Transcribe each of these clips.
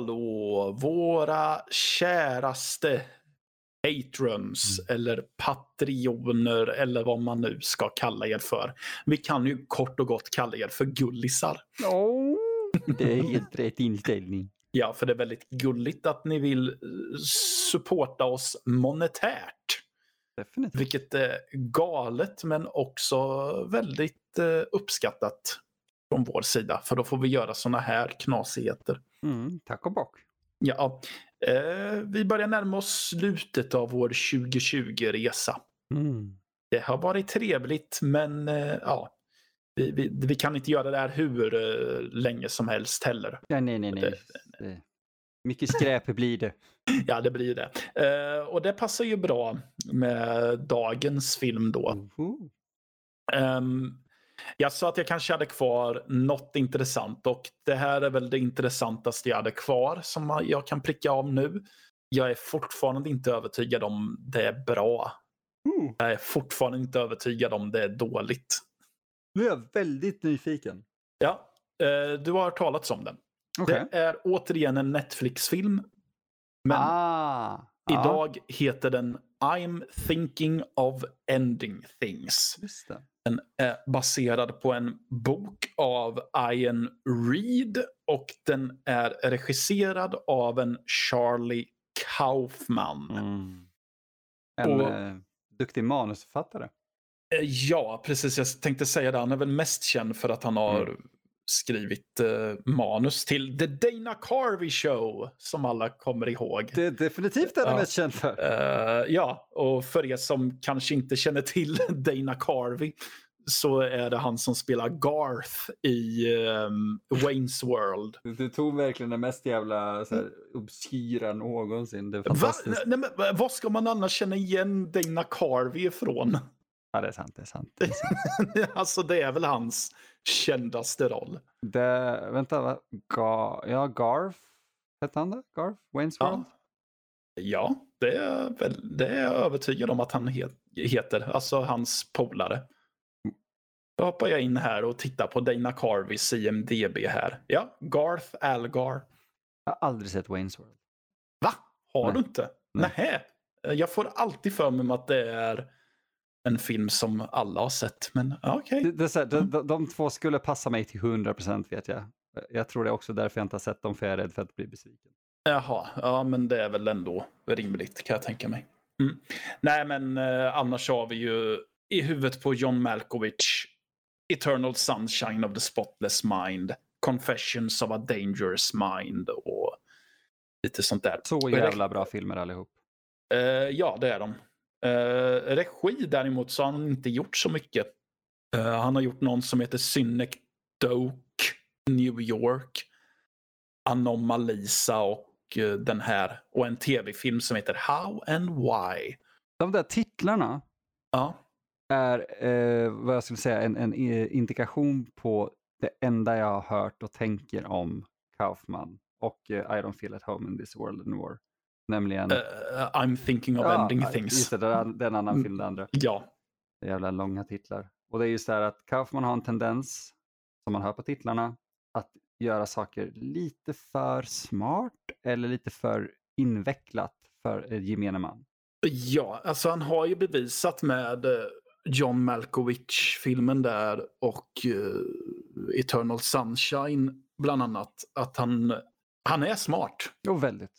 hallå, våra käraste patrons Mm. eller patrioner eller vad man nu ska kalla er för. Vi kan ju kort och gott kalla er för gullisar. Oh, det är helt rätt inställning. Ja, för det är väldigt gulligt att ni vill eh, supporta oss monetärt. Definitivt. Vilket är galet men också väldigt eh, uppskattat från vår sida. För då får vi göra såna här knasigheter. Mm, tack och bock. Ja, eh, vi börjar närma oss slutet av vår 2020-resa. Mm. Det har varit trevligt men eh, ja, vi, vi, vi kan inte göra det här hur eh, länge som helst heller. Ja, nej, nej, nej. Det- Det, mycket skräp blir det. Ja, det blir det. Eh, och det passar ju bra med dagens film då. Oho. Ehm, jag sa att jag kanske hade kvar något intressant och det här är väl det intressantaste jag hade kvar som jag kan pricka av nu. Jag är fortfarande inte övertygad om det är bra. Oh, Jag är fortfarande inte övertygad om det är dåligt. nu är jag väldigt nyfiken. Ja, eh, du har hört talats om den. Okej. Det är återigen en Netflix-film. Men Ah, idag heter den I'm thinking of ending things. just det. Den är baserad på en bok av Ian Reid och den är regisserad av en Charlie Kaufman. Mm. En Och- eh, duktig manusförfattare. Eh, Ja, precis. Jag tänkte säga det. Han är väl mest känd för att han har Mm. Skrivit eh, manus till The Dana Carvey Show, som alla kommer ihåg. Det är definitivt den Ja. jag är känd för. Eh, ja, och för er som kanske inte känner till Dana Carvey så är det han som spelar Garth i um, Wayne's World. Du, du tog verkligen den mest jävla så här, obskyra någonsin. Det är Va? fantastiskt. Nej, men, vad ska man annars känna igen Dana Carvey ifrån? Ja, det är sant. Det är sant. Det är sant. alltså det är väl hans kändaste roll. Det, vänta, va? Ga, ja, Garf hette han det? Garf? Wayne's World? Ja, ja det, är väl, det är jag övertygad om att han het, heter. Alltså hans polare. Då hoppar jag in här och tittar på Dana Carveys IMDB här. Ja, Garth Algar. Jag har aldrig sett Wayne's World. Va? Har Nej. du inte? Nej. Nähä. Jag får alltid för mig att det är en film som alla har sett. Men okej. Det, det är så här, de, de, de två skulle passa mig till 100% vet jag. Jag tror det är också därför jag inte har sett dem, för jag är rädd för att bli besviken. Jaha, ja men det är väl ändå rimligt kan jag tänka mig. Mm. Nej men eh, annars har vi ju i huvudet på John Malkovich Eternal Sunshine of the Spotless Mind, Confessions of a Dangerous Mind och lite sånt där. Så jävla bra filmer allihop. Eh, ja, det är de. Eh, regi däremot så har han inte gjort så mycket. Eh, han har gjort någon som heter Synecdoche New York, Anomalisa och eh, den här och en tv-film som heter How and Why. De där titlarna Ja, är eh, vad jag skulle säga en, en indikation på det enda jag har hört och tänker om Kaufman och I don't feel at home in this world anymore. Nämligen... eh, I'm thinking of ending ja, things. Just det, det är en annan Mm. film det andra. Ja, Det är jävla långa titlar. Och det är just det här att Kaufman har en tendens, som man hör på titlarna, att göra saker lite för smart eller lite för invecklat för eh, gemene man. Ja, alltså han har ju bevisat med John Malkovich-filmen där och Eternal Sunshine bland annat att han, han är smart. Och väldigt.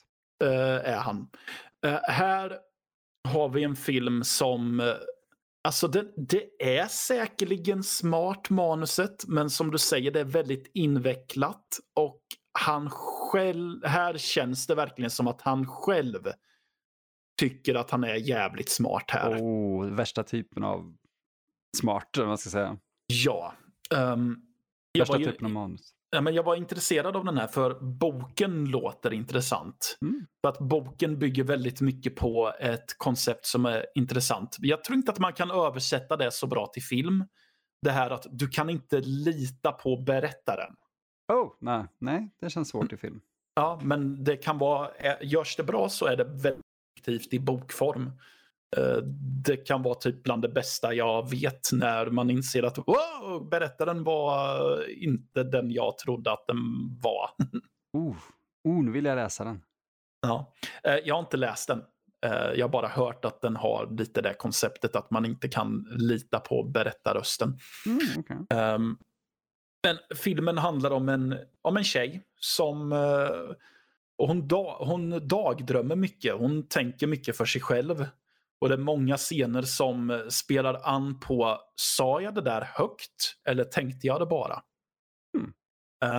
Eh, är han. Eh, här har vi en film som, eh, alltså det, det är säkerligen smart manuset, men som du säger det är väldigt invecklat och han själv, här känns det verkligen som att han själv tycker att han är jävligt smart här. Oh, värsta typen av smart, man ska säga. Ja. jag, Värsta ju, typen av manus. Ja, men jag var intresserad av den här för boken låter intressant. Mm. För att boken bygger väldigt mycket på ett koncept som är intressant. Jag tror inte att man kan översätta det så bra till film. Det här att du kan inte lita på berättaren. Oh, nej, nej, det känns svårt i film. Ja, men det kan vara, eh, görs det bra så är det väldigt effektivt i bokform. Eh, Det kan vara typ bland det bästa jag vet när man inser att wow, berättaren var inte den jag trodde att den var. Oh, oh, nu vill jag läsa den. Ja. Eh, jag har inte läst den. Eh, jag har bara hört att den har lite det konceptet att man inte kan lita på berättarrösten. Mm, okay. Um, men filmen handlar om en, om en tjej som hon, da, hon dagdrömmer mycket. Hon tänker mycket för sig själv. Och det är många scener som spelar an på, sa jag det där högt eller tänkte jag det bara? Mm.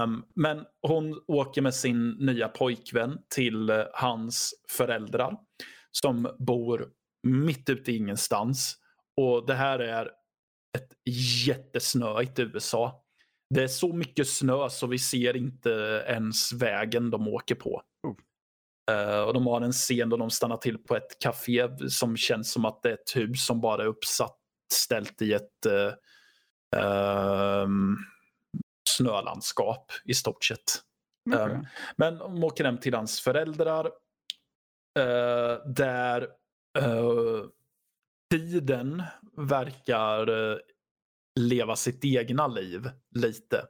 Um, men hon åker med sin nya pojkvän till uh, hans föräldrar som bor mitt ute i ingenstans. Och det här är ett jättesnöigt USA. Det är så mycket snö så vi ser inte ens vägen de åker på. Uh, och De har en scen då de stannar till på ett café som känns som att det är ett hus som bara är uppsatt ställt i ett uh, um, snölandskap i stort sett. Okay. Um, men de åker hem till hans föräldrar uh, där tiden verkar leva sitt egna liv lite.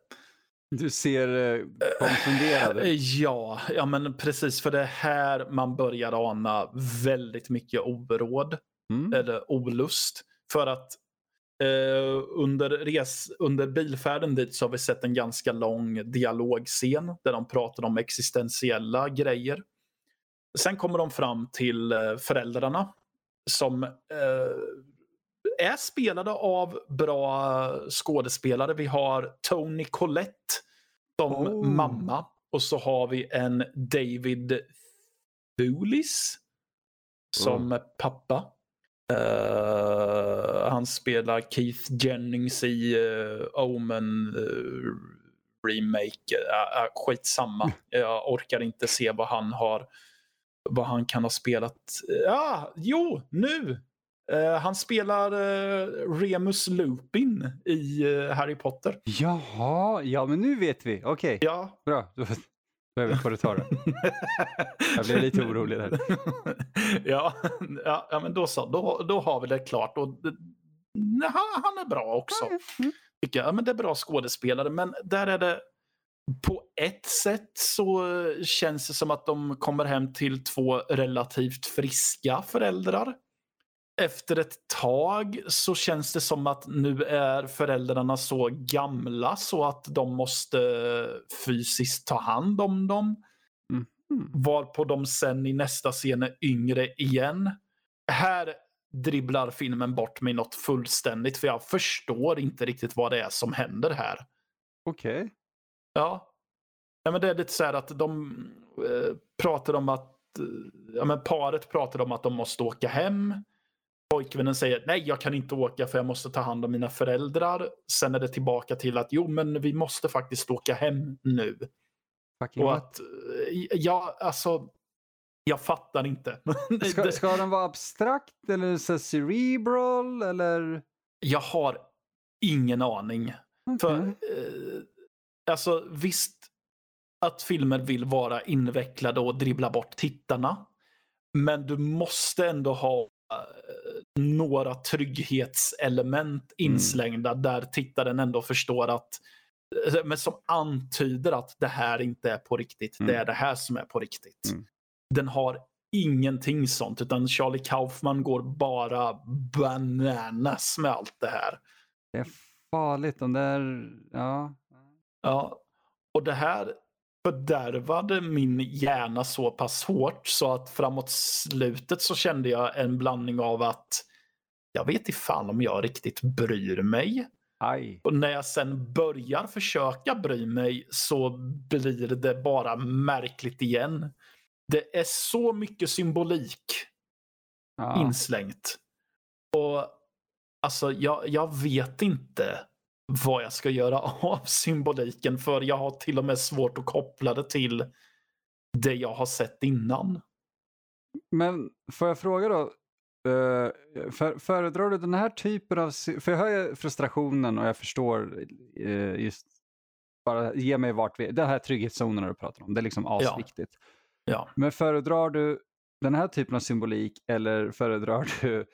Du ser eh, konfunderad ut. Ja, ja, men precis. För det är här man börjar ana väldigt mycket oråd. Mm. Eller olust. För att eh, under, res, under bilfärden dit så har vi sett en ganska lång dialogscen där de pratar om existentiella grejer. Sen kommer de fram till eh, föräldrarna som eh, är spelade av bra skådespelare. Vi har Tony Collette som Oh. mamma och så har vi en David Thulis som pappa. Eh, han spelar Keith Jennings i uh, Omen uh, remake. Uh, uh, skitsamma. Jag orkar inte se vad han har vad han kan ha spelat. Ja, jo, nu! Eh, han spelar eh, Remus Lupin i eh, Harry Potter. Jaha, ja men nu vet vi. Okej, Ja. bra. Då, vad du tar det. Jag blev lite orolig där. ja, ja, ja, men då så. Då, då har vi det klart. Och, nej, han, han är bra också. Mm. Tycker jag. Ja, men det är bra skådespelare. Men där är det på ett sätt så känns det som att de kommer hem till två relativt friska föräldrar. Efter ett tag så känns det som att nu är föräldrarna så gamla så att de måste fysiskt ta hand om dem. Mm. Varpå de sen i nästa scen är yngre igen. Här dribblar filmen bort mig något fullständigt för jag förstår inte riktigt vad det är som händer här. Okej. Ja. ja men det är lite så här att de eh, pratar om att eh, ja, men paret pratar om att de måste åka hem. Pojkvännen säger nej jag kan inte åka för jag måste ta hand om mina föräldrar. Sen är det tillbaka till att jo men vi måste faktiskt åka hem nu. Fucking Och att, eh, ja alltså, jag fattar inte. Ska, ska den vara abstrakt eller så cerebral eller? Jag har ingen aning. För, Okej. eh, alltså visst att filmer vill vara invecklade och dribbla bort tittarna. Men du måste ändå ha några trygghetselement inslängda där tittaren ändå förstår att eh, men som antyder att det här inte är på riktigt. Det Mm. är det här som är på riktigt. Mm. Den har ingenting sånt utan Charlie Kaufman går bara bananas med allt det här. Det är farligt. De där, ja. Ja, och det här fördärvade min hjärna så pass hårt så att framåt slutet så kände jag en blandning av att jag vet inte fan om jag riktigt bryr mig. Aj. Och när jag sen börjar försöka bry mig så blir det bara märkligt igen. Det är så mycket symbolik Ja. inslängt. Och alltså, jag, jag vet inte vad jag ska göra av symboliken för jag har till och med svårt att koppla det till det jag har sett innan. Men får jag fråga då? eh, för, föredrar du den här typen av... För jag hör ju frustrationen och jag förstår eh, just... Bara ge mig vart vi... Den här trygghetszonen du pratar om, det är liksom asviktigt. Ja. Men föredrar du den här typen av symbolik eller föredrar du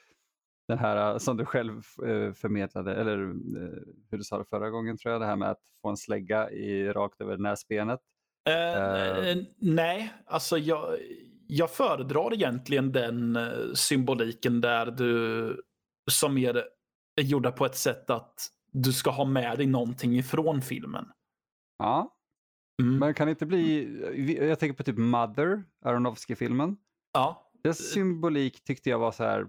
den här eh, som du själv eh, förmedlade, eller eh, hur du sa det förra gången tror jag, det här med att få en slägga i, rakt över näsbenet. Eh, Eh. Nej, alltså jag, jag föredrar egentligen den symboliken där du som är gjorda på ett sätt att du ska ha med dig någonting ifrån filmen. Ja, Mm. men kan det inte bli, jag tänker på typ Mother, Aronofsky-filmen. Ja, Dess symbolik tyckte jag var så här,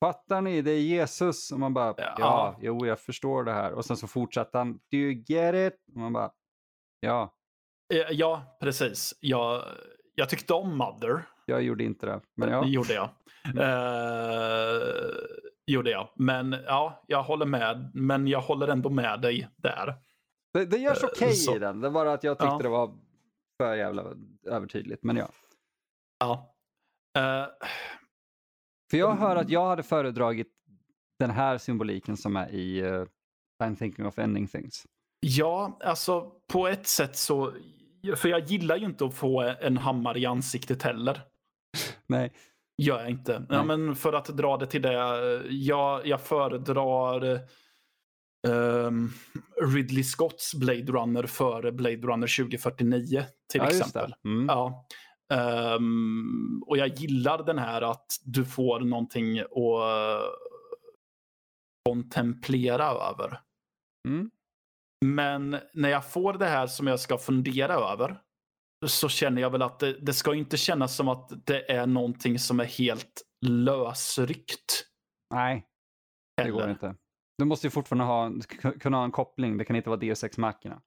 fattar ni, det är Jesus. Och man bara, Ja. ja, jo, jag förstår det här. Och sen så fortsatte han, do you get it? Och man bara, ja, ja precis. Jag, jag tyckte om Mother. jag gjorde inte det. Men ja, Det gjorde jag. Eh, gjorde jag. Men ja, jag håller med. Men jag håller ändå med dig där. det, det görs Eh, okej så- i den. Det var bara att jag tyckte Ja. det var för jävla övertydligt. Men ja. Ja. Eh, För jag hör att jag hade föredragit den här symboliken som är i uh, I'm thinking of ending things. Ja, alltså på ett sätt så... För jag gillar ju inte att få en hammare i ansiktet heller. Nej, Gör jag inte. Ja, Nej. men för att dra det till det. Jag, jag föredrar ehm, Ridley Scotts Blade Runner före Blade Runner 2049 till ja, exempel. Mm. Ja. Ehm, och jag gillar den här att du får någonting att kontemplera över. Mm. Men när jag får det här som jag ska fundera över så känner jag väl att det, det ska inte kännas som att det är någonting som är helt lösryckt. Nej, det heller. går inte. Du måste ju fortfarande ha, kunna ha en koppling. Det kan inte vara Machina.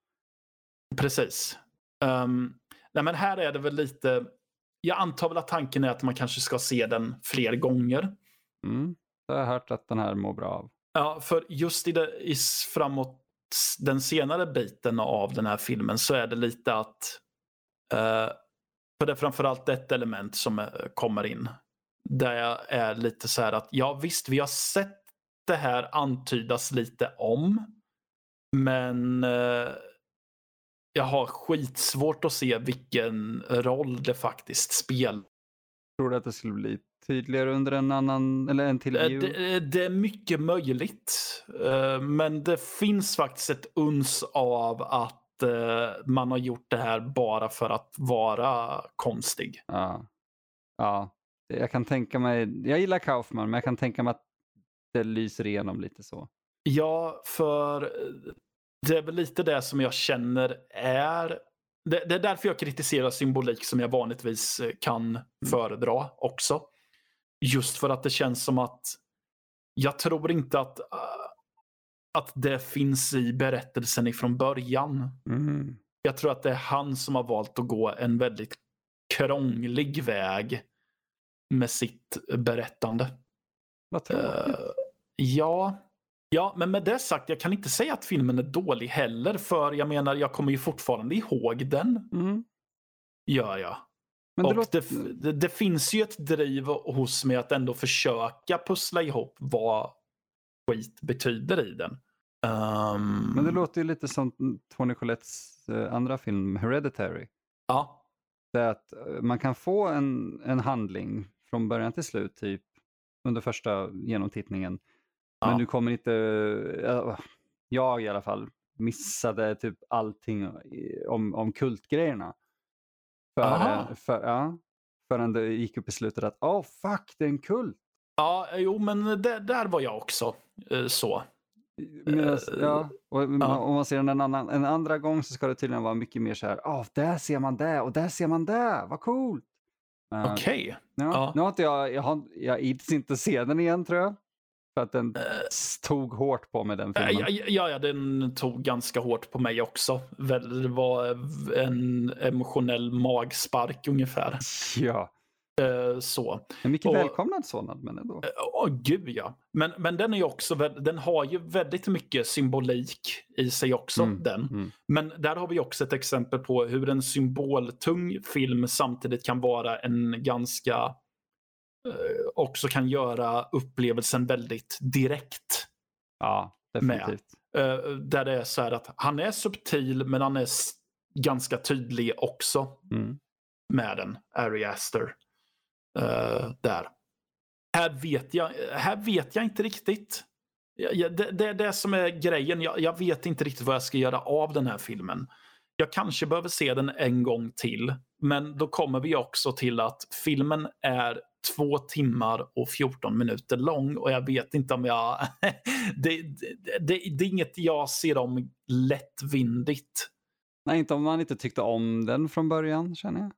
Precis. Um, nej men här är det väl lite... Jag antar väl att tanken är att man kanske ska se den fler gånger. Mm. Det har jag hört att den här mår bra av. Ja, för just i, det, i framåt den senare biten av den här filmen så är det lite att... eh, för det är framförallt ett element som eh, kommer in. Där jag är lite så här att ja visst, vi har sett det här antydas lite om. Men eh, jag har skitsvårt att se vilken roll det faktiskt spelar. Tror du att det skulle bli tydligare under en annan, eller en till Eh? Det, det är mycket möjligt. Eh, Men det finns faktiskt ett uns av att eh, man har gjort det här bara för att vara konstig. Ja. ja, jag kan tänka mig, jag gillar Kaufman, men jag kan tänka mig att det lyser igenom lite så. Ja, för eh, det är väl lite det som jag känner är... Det, det är därför jag kritiserar symbolik som jag vanligtvis eh, kan föredra också. Just för att det känns som att jag tror inte att, eh, att det finns i berättelsen ifrån början. Mm. Jag tror att det är han som har valt att gå en väldigt krånglig väg med sitt berättande. Vad. Eh, ja. Ja, men med det sagt, jag kan inte säga att filmen är dålig heller. För jag menar, jag kommer ju fortfarande ihåg den. Mm. Gör jag. Men det och låter... det, det, det finns ju ett driv hos mig att ändå försöka pussla ihop vad skit betyder i den. Ehm, Men det låter ju lite som Tony Collettes eh, andra film, Hereditary. Ja, Det är att eh, man kan få en, en handling från början till slut, typ under första genomtittningen. Men Ja. du kommer inte, eh, jag i alla fall, missade typ allting i- om, om kultgrejerna. Aha. För, för, ja, förrän det gick upp i slutet att, oh, fuck, det är en kult. ja jo, men det, där var jag också eh, så. Eh, ja, och ja. om man ser den en, annan, en andra gång så ska det tydligen vara mycket mer så här, åh, där ser man det och där ser man det, vad coolt. Eh, Okej. Ja, Ja. Nu har inte jag, jag, har, jag ids inte se den igen tror jag. För att den s- tog hårt på mig den Eh, filmen. Ja, ja, ja, den tog ganska hårt på mig också. Det var en emotionell magspark ungefär. Ja, Eh, Så. en mycket Och- välkomnad sådan men ändå. Åh gud ja. Men, men den är ju också, den har ju väldigt mycket symbolik i sig också. Mm, den. mm. Men där har vi också ett exempel på hur en symboltung film samtidigt kan vara en ganska, också kan göra upplevelsen väldigt direkt. Ja, Med. definitivt. Eh, där det är så här att han är subtil men han är ganska tydlig också Mm. med den, Ari Aster. eh, där. Här vet, jag, här vet jag inte riktigt. Det, det är det som är grejen. Jag, jag vet inte riktigt vad jag ska göra av den här filmen. jag kanske behöver se den en gång till. Men då kommer vi också till att filmen är två timmar och 14 minuter lång och jag vet inte om jag... det, det, det, det är inget jag ser om lättvindigt. Nej, inte om man inte tyckte om den från början känner jag.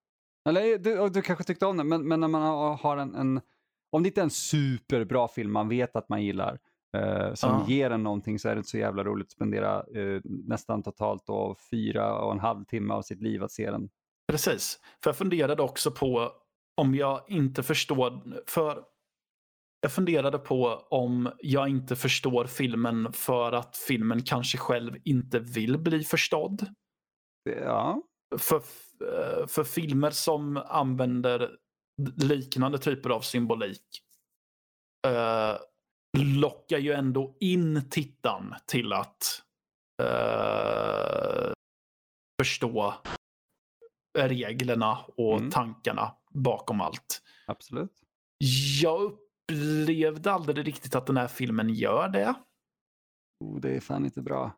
Eller du, du kanske tyckte om den, men, men när man har en, en... Om det inte är en superbra film man vet att man gillar, eh, som Ja. ger en någonting så är det inte så jävla roligt att spendera eh, nästan totalt då, fyra och en halv timme av sitt liv att se den. Precis. För jag funderade också på om jag inte förstår... För jag funderade på om jag inte förstår filmen för att filmen kanske själv inte vill bli förstådd. Ja, För, eh, för filmer som använder liknande typer av symbolik eh, lockar ju ändå in tittaren till att eh, förstå reglerna och Mm. tankarna bakom allt. absolut. Jag upplevde aldrig riktigt att den här filmen gör det. Oh, det är fan inte bra.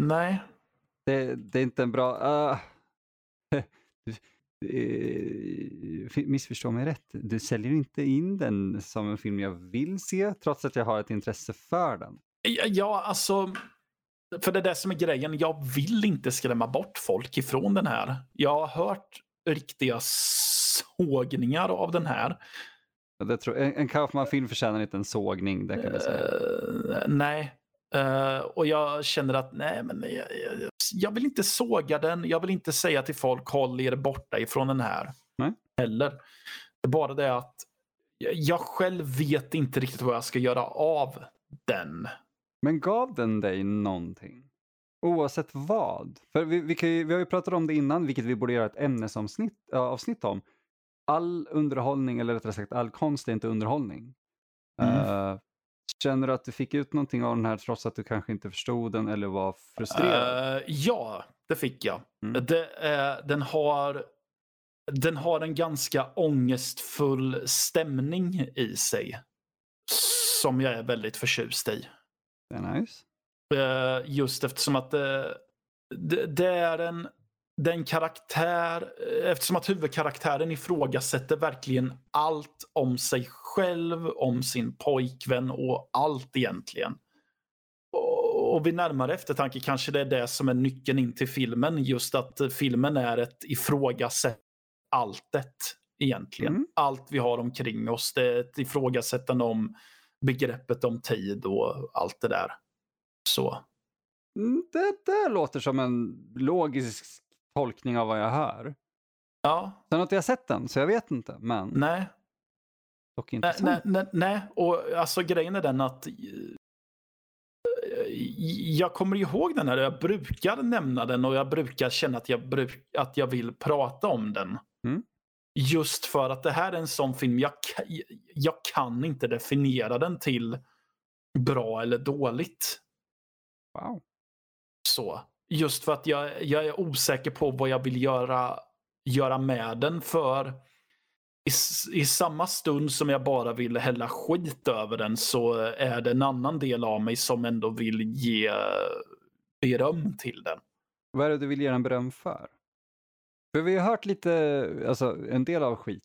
Nej. Det, det är inte en bra... Uh, missförstå mig rätt. Du säljer inte in den som en film jag vill se trots att jag har ett intresse för den. Ja, alltså. För det är det som är grejen. Jag vill inte skrämma bort folk ifrån den här. Jag har hört riktiga sågningar av den här. Det tror, en, en Kaufman-film förtjänar inte en sågning, det kan vi säga. Eh, nej. Eh, och jag känner att nej, men jag, jag, jag vill inte såga den. Jag vill inte säga till folk håll er borta ifrån den här. Nej. Heller. Det är bara det att jag, jag själv vet inte riktigt vad jag ska göra av den. Men gav den dig någonting? Oavsett vad? För vi, vi, ju, vi har ju pratat om det innan, vilket vi borde göra ett ämnesavsnitt äh, avsnitt om. All underhållning, eller rättare sagt all konst är inte underhållning. Mm. Eh, känner du att du fick ut någonting av den här trots att du kanske inte förstod den eller var frustrerad? Eh, ja, det fick jag. Mm. Det, är- den, har, den har en ganska ångestfull stämning i sig. Som jag är väldigt förtjust i. Det är nice. Just eftersom att det, det är en den karaktär, eftersom att huvudkaraktären ifrågasätter verkligen allt om sig själv, om sin pojkvän och allt egentligen. Och, och vid närmare eftertanke kanske det är det som är nyckeln in till filmen. Just att eh, filmen är ett ifrågasätt alltet egentligen. Mm. Allt vi har omkring oss. Det är ett ifrågasättande om begreppet om tid och allt det där. Så. Mm, Det, det låter som en logisk tolkning av vad jag hör. Ja, Sen har inte jag sett den, så jag vet inte. Men nej. dock intressant. nej, nej, nej. Och alltså grejen är den att eh, jag kommer ihåg den här. Jag brukar nämna den och jag brukar känna att jag, bruk, att jag vill prata om den. Mm. Just för att det här är en sån film, jag, jag kan inte definiera den till bra eller dåligt. Wow. Så. Just för att jag, jag är osäker på vad jag vill göra, göra med den. För i, i samma stund som jag bara vill hälla skit över den så är det en annan del av mig som ändå vill ge beröm till den. Vad är det du vill ge den beröm för? För vi har hört lite, alltså en del av skit,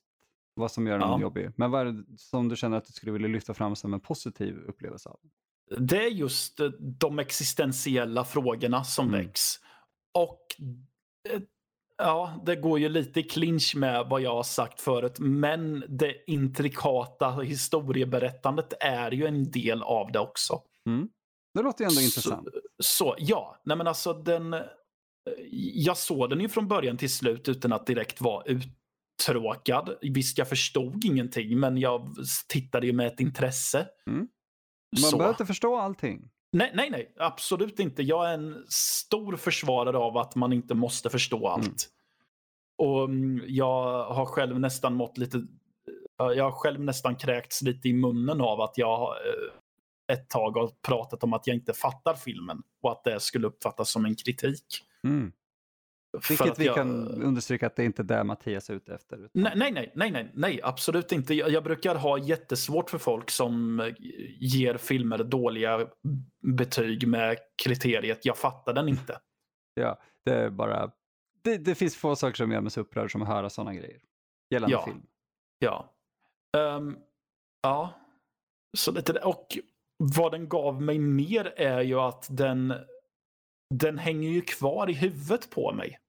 vad som gör den Ja. jobbig. Men vad är det som du känner att du skulle vilja lyfta fram som en positiv upplevelse av? Det är just eh, de existentiella frågorna som Mm. väcks. Och eh, ja, det går ju lite i clinch med vad jag har sagt förut. Men det intrikata historieberättandet är ju en del av det också. Det låter ju ändå Så- intressant. Så ja, nej men alltså den... eh, Jag såg den ju från början till slut utan att direkt vara uttråkad. Visst, jag förstod ingenting, men jag tittade ju med ett intresse. Mm. Man Så. behöver inte förstå allting. Nej, nej, nej, absolut inte. Jag är en stor försvarare av att man inte måste förstå allt. Mm. Och mm, jag har själv nästan mått lite... eh, Jag har själv nästan kräkts lite i munnen av att jag eh, ett tag har pratat om att jag inte fattar filmen och att det skulle uppfattas som en kritik. Mm. Vilket vi jag- kan understryka att det inte är det Mattias är ute efter. utan- Nej, nej, nej, nej, nej, absolut inte. Jag, jag brukar ha jättesvårt för folk som eh, ger filmer dåliga betyg med kriteriet jag fattar den inte. Ja, det är bara det, det finns få saker som gör mig så upprörd som att höra sådana grejer. Gällande Ja. film. Ja. Ehm, ja. Så lite det. Och vad den gav mig mer är ju att den, den hänger ju kvar i huvudet på mig.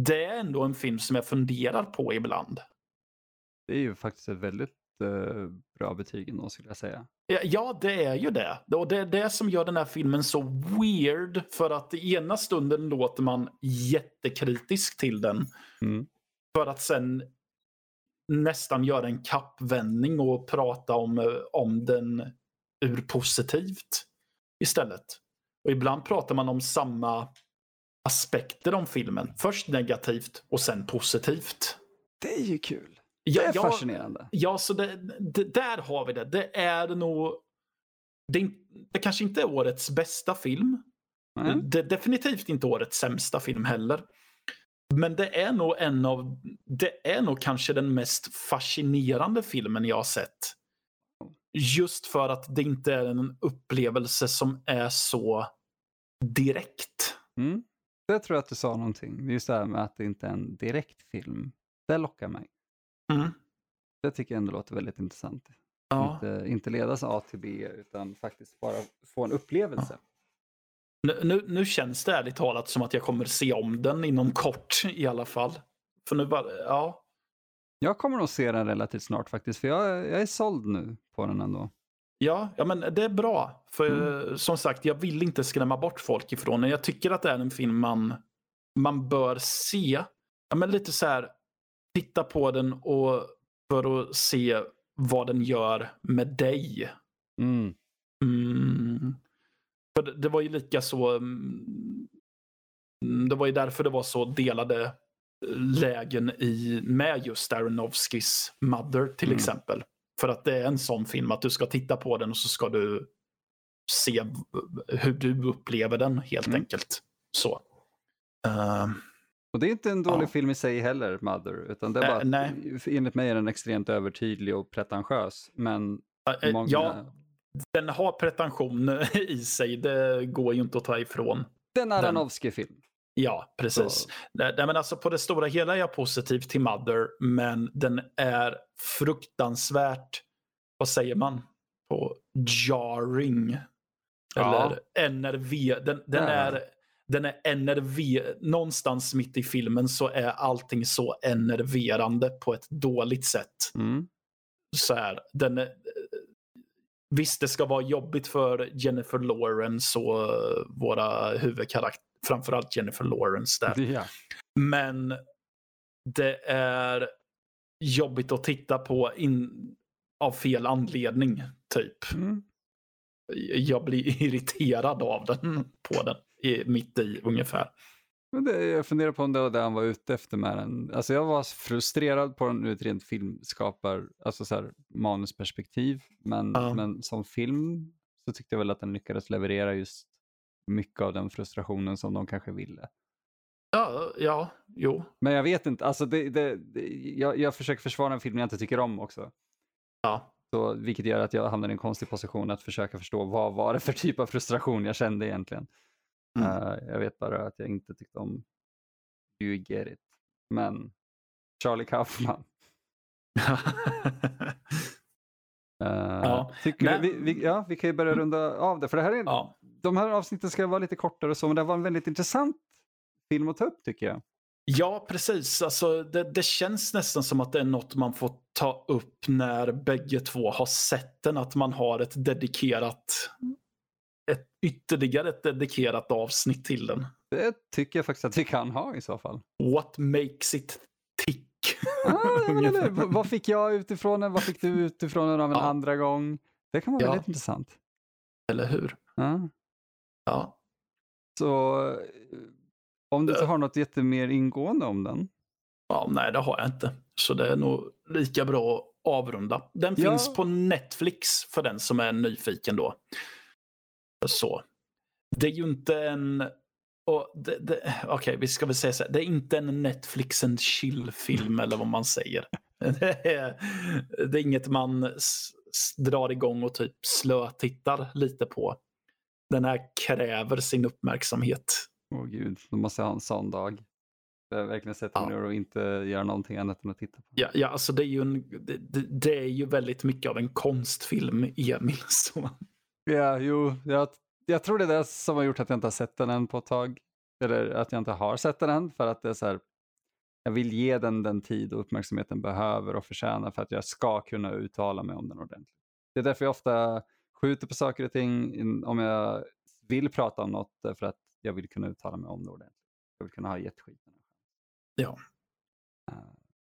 Det är ändå en film som jag funderar på ibland. Det är ju faktiskt ett väldigt eh, bra betyg ändå skulle jag säga. Ja, Ja, det är ju det. Och det är det som gör den här filmen så weird. För att i ena stunden låter man jättekritisk till den. Mm. För att sen nästan göra en kappvändning och prata om, eh, om den ur positivt istället. Och ibland pratar man om samma aspekter om filmen. Först negativt och sen positivt. Det är ju kul. Det är ja, fascinerande. Ja, så det, det, där har vi det. Det är nog... Det, det kanske inte är årets bästa film. Nej. Det är definitivt inte årets sämsta film heller. Men det är nog en av... Det är nog kanske den mest fascinerande filmen jag har sett. Just för att det inte är en upplevelse som är så direkt. Mm. Det tror jag att du sa någonting. Just det här med att det inte är en direkt film. Det lockar mig. Mm. Det tycker jag ändå låter väldigt intressant. Ja. Inte, inte ledas A till B utan faktiskt bara få en upplevelse. Nu, nu, nu känns det ärligt talat som att jag kommer se om den inom kort i alla fall. För nu bara, ja. Jag kommer nog se den relativt snart faktiskt, för jag, jag är såld nu på den ändå. Ja, ja, men det är bra. För Mm. eh, som sagt, jag vill inte skrämma bort folk ifrån den. Jag tycker att det är en film man, man bör se. Ja, men lite så här, titta på den och för att se vad den gör med dig. Mm. Mm. För det, det var ju lika så. mm, Det var ju därför det var så delade lägen i, med just Aronofskys Mother till Mm. exempel. För att det är en sån film att du ska titta på den och så ska du se hur du upplever den helt Mm. enkelt. Så. Ehm, Och det är inte en dålig Ja. film i sig heller, Mother, utan det är bara nej. enligt mig är den extremt övertydlig och pretentiös. Men eh, många, Ja, den har pretension i sig. Det går ju inte att ta ifrån. den Aronofsky-film. Ja, precis. Så- Nej, nej, men alltså på det stora hela är jag positiv till Mother, men den är fruktansvärt, vad säger man, på jarring. Ja. Eller NRV. Den, den, Ja. är, den är NRV. Någonstans mitt i filmen så är allting så enerverande på ett dåligt sätt. Mm. Så här, den är, Visst, det ska vara jobbigt för Jennifer Lawrence och eh, våra huvudkaraktärer. Framförallt Jennifer Lawrence där. Ja. Men det är jobbigt att titta på in, av fel anledning, typ. Mm. Jag blir irriterad av den, på den, i, mitt i ungefär. Men det, jag funderar på om det var det han var ute efter med den. Alltså jag var frustrerad på den ur ett rent filmskapar, alltså så här, manusperspektiv. Men, Ja. men som film så tyckte jag väl att den lyckades leverera just mycket av den frustrationen som de kanske ville. Ja, ja, jo. Men jag vet inte, alltså det, det, det, jag, jag försöker försvara en film jag inte tycker om också. Ja. Så, vilket gör att jag hamnar i en konstig position att försöka förstå vad var det för typ av frustration jag kände egentligen. Mm. Eh, jag vet bara att jag inte tyckte om You Get It. Men Charlie Kaufman. eh, Ja, tycker vi, vi, ja, vi kan ju börja runda av det. För det här är, ja. de här avsnitten ska vara lite kortare och så, men det var en väldigt intressant film att ta upp tycker jag. Ja, precis. Alltså, det, det känns nästan som att det är något man får ta upp när bägge två har sett den. Att man har ett dedikerat, ett, ytterligare ett dedikerat avsnitt till den. Det tycker jag faktiskt att vi kan ha i så fall. What makes it tick? Ah, ja, men Ungefär. eller, v- vad fick jag utifrån den? Vad fick du utifrån den av en Ja. andra gång? Det kan vara Ja. väldigt intressant. Eller hur? Ja. Ja. Så om du inte Äh. har något jättemer ingående om den. ja, nej det har jag inte. Så det är nog lika bra att avrunda. Den Ja. finns på Netflix för den som är nyfiken då. Så. Det är ju inte en... Okej, vi ska väl säga så här. Det är inte en Netflix and chill-film eller vad man säger. Det är, det är inget man drar igång och typ slötittar lite på. Den här kräver sin uppmärksamhet. Åh gud, då måste jag ha en sån dag. Jag verkligen sätter mig Ja. ner och inte gör någonting annat än att titta på. Ja, ja alltså det är, ju en, det, det, är ju väldigt mycket av en konstfilm, Emil. Så. Ja, jo, jag, jag tror det är det som har gjort att jag inte har sett den än på ett tag. Eller att jag inte har sett den än för att det är så här. Jag vill ge den den tid och uppmärksamhet den behöver och förtjänar för att jag ska kunna uttala mig om den ordentligt. Det är därför jag ofta skjuter på saker och ting in- om jag vill prata om något för att jag vill kunna uttala mig om det ordentligt. Jag vill kunna ha gett skiten. Ja. Eh,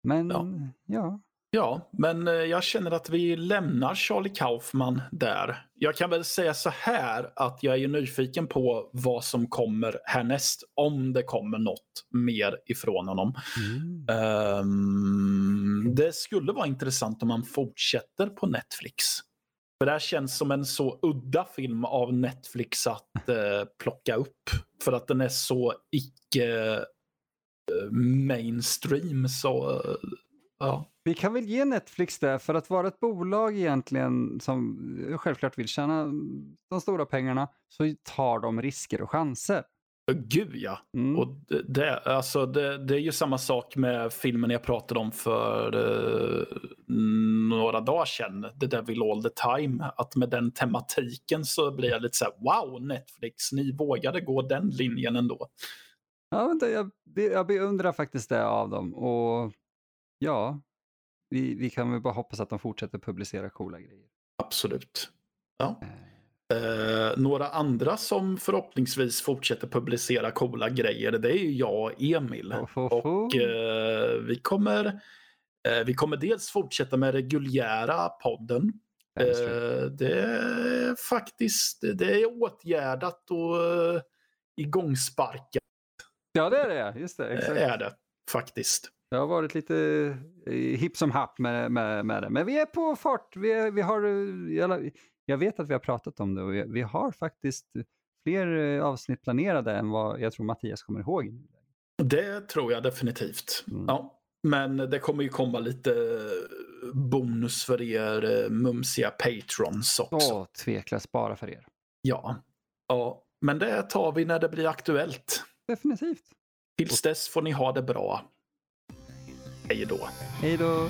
Men Ja. ja, Ja, men eh, jag känner att vi lämnar Charlie Kaufman där. Jag kan väl säga så här att jag är ju nyfiken på vad som kommer härnäst. Om det kommer något mer ifrån honom. Mm. Ehm, det skulle vara intressant om han fortsätter på Netflix. För det här känns som en så udda film av Netflix att eh, plocka upp. För att den är så icke eh, mainstream. Så eh, ja. Vi kan väl ge Netflix det för att vara ett bolag egentligen som självklart vill tjäna de stora pengarna så tar de risker och chanser. Gud ja. Mm. Och det, det, alltså det, det är ju samma sak med filmen jag pratade om för eh, några dagar sedan. The Devil All The Time. Att med den tematiken så blir jag lite så här, wow Netflix, ni vågade gå den linjen ändå. Ja, det, jag, jag beundrar faktiskt det av dem och ja, vi, vi kan väl bara hoppas att de fortsätter publicera coola grejer. Absolut. Ja. Eh, Eh, några andra som förhoppningsvis fortsätter publicera coola grejer, det är ju jag och Emil. ho. Och eh, vi kommer eh, vi kommer dels fortsätta med reguljära podden. Eh, det är faktiskt det är åtgärdat och eh, igångsparkat Ja, det är det. Just det. eh, Exakt. är det faktiskt. Det har varit lite hipp som happ med, med, med det. Men vi är på fart. Vi, är, vi har, jag, vet att vi har pratat om det och vi, har faktiskt fler eh, avsnitt planerade än vad jag tror Mattias kommer ihåg. Det tror jag definitivt. Mm. Ja. Men det kommer ju komma lite bonus för er eh, mumsiga patrons också. Åh, tveklöst bara för er. Ja. ja. Men det tar vi när det blir aktuellt. Definitivt. Tills dess får ni ha det bra. Hej då. Hej då.